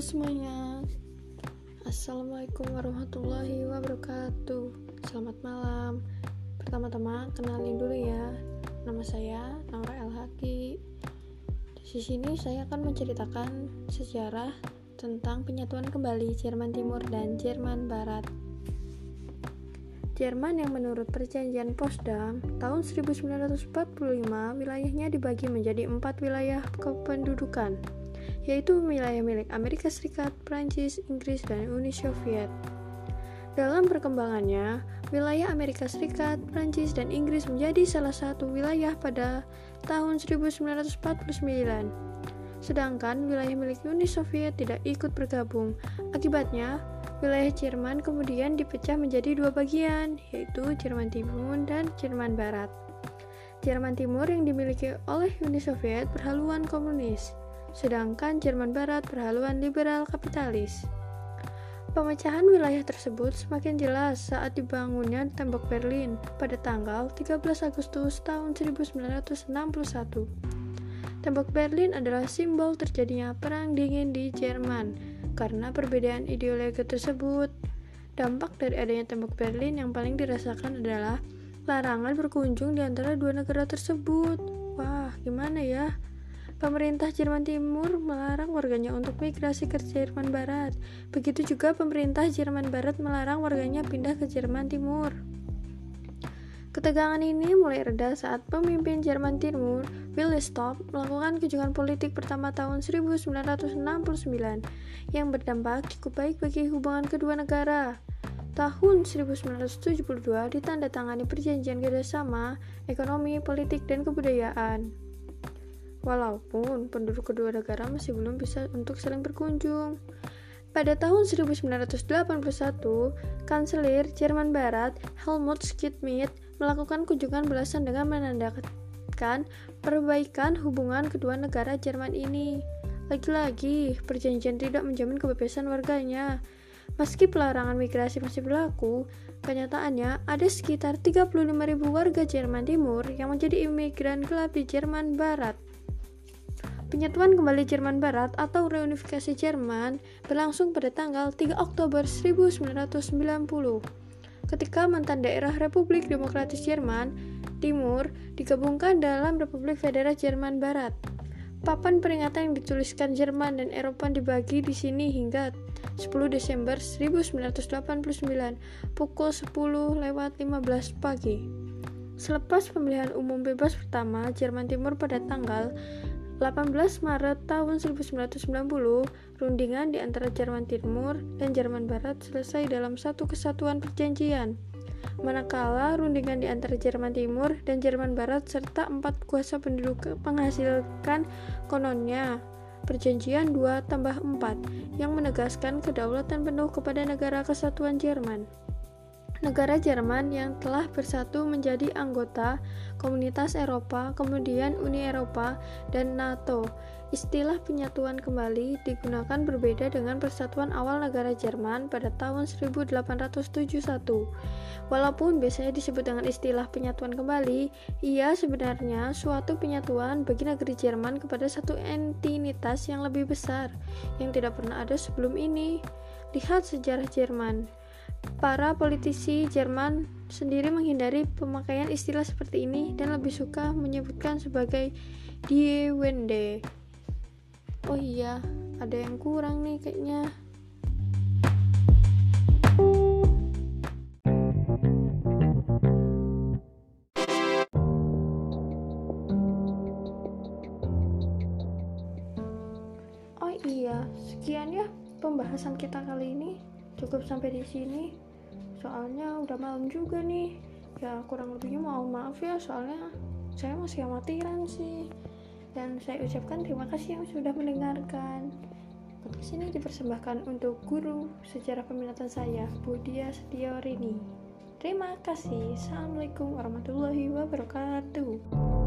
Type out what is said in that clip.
Semuanya. Assalamualaikum warahmatullahi wabarakatuh. Selamat malam. Pertama-tama kenalin dulu ya. Nama saya Naura El Haki. Di sini saya akan menceritakan sejarah tentang penyatuan kembali Jerman Timur dan Jerman Barat. Jerman yang menurut perjanjian Potsdam tahun 1945 wilayahnya dibagi menjadi empat wilayah kependudukan yaitu wilayah milik Amerika Serikat, Prancis, Inggris, dan Uni Soviet. Dalam perkembangannya, wilayah Amerika Serikat, Prancis, dan Inggris menjadi salah satu wilayah pada tahun 1949. Sedangkan wilayah milik Uni Soviet tidak ikut bergabung. Akibatnya, wilayah Jerman kemudian dipecah menjadi dua bagian, yaitu Jerman Timur dan Jerman Barat. Jerman Timur yang dimiliki oleh Uni Soviet berhaluan komunis sedangkan Jerman Barat berhaluan liberal kapitalis. Pemecahan wilayah tersebut semakin jelas saat dibangunnya tembok Berlin pada tanggal 13 Agustus tahun 1961. Tembok Berlin adalah simbol terjadinya perang dingin di Jerman karena perbedaan ideologi tersebut. Dampak dari adanya tembok Berlin yang paling dirasakan adalah larangan berkunjung di antara dua negara tersebut. Wah, gimana ya? Pemerintah Jerman Timur melarang warganya untuk migrasi ke Jerman Barat. Begitu juga pemerintah Jerman Barat melarang warganya pindah ke Jerman Timur. Ketegangan ini mulai reda saat pemimpin Jerman Timur, Willy Stopp, melakukan kunjungan politik pertama tahun 1969 yang berdampak cukup baik bagi hubungan kedua negara. Tahun 1972 ditandatangani perjanjian kerjasama ekonomi, politik, dan kebudayaan walaupun penduduk kedua negara masih belum bisa untuk saling berkunjung. Pada tahun 1981, Kanselir Jerman Barat Helmut Schmidt melakukan kunjungan belasan dengan menandakan perbaikan hubungan kedua negara Jerman ini. Lagi-lagi, perjanjian tidak menjamin kebebasan warganya. Meski pelarangan migrasi masih berlaku, kenyataannya ada sekitar 35.000 warga Jerman Timur yang menjadi imigran gelap di Jerman Barat. Penyatuan kembali Jerman Barat atau reunifikasi Jerman berlangsung pada tanggal 3 Oktober 1990 ketika mantan daerah Republik Demokratis Jerman Timur digabungkan dalam Republik Federal Jerman Barat. Papan peringatan yang dituliskan Jerman dan Eropa dibagi di sini hingga 10 Desember 1989 pukul 10 lewat 15 pagi. Selepas pemilihan umum bebas pertama Jerman Timur pada tanggal 18 Maret tahun 1990, rundingan di antara Jerman Timur dan Jerman Barat selesai dalam satu kesatuan perjanjian. Manakala rundingan di antara Jerman Timur dan Jerman Barat serta empat kuasa penduduk menghasilkan kononnya Perjanjian 2 tambah 4 yang menegaskan kedaulatan penuh kepada negara kesatuan Jerman negara Jerman yang telah bersatu menjadi anggota Komunitas Eropa, kemudian Uni Eropa, dan NATO. Istilah penyatuan kembali digunakan berbeda dengan persatuan awal negara Jerman pada tahun 1871. Walaupun biasanya disebut dengan istilah penyatuan kembali, ia sebenarnya suatu penyatuan bagi negeri Jerman kepada satu entitas yang lebih besar yang tidak pernah ada sebelum ini. Lihat sejarah Jerman. Para politisi Jerman sendiri menghindari pemakaian istilah seperti ini dan lebih suka menyebutkan sebagai Die Wende. Oh iya, ada yang kurang nih kayaknya. Oh iya, sekian ya pembahasan kita kali ini cukup sampai di sini. Soalnya udah malam juga nih. Ya kurang lebihnya mau maaf ya soalnya saya masih amatiran sih. Dan saya ucapkan terima kasih yang sudah mendengarkan. Podcast ini dipersembahkan untuk guru sejarah peminatan saya Budia Setiorini terima kasih. Assalamualaikum warahmatullahi wabarakatuh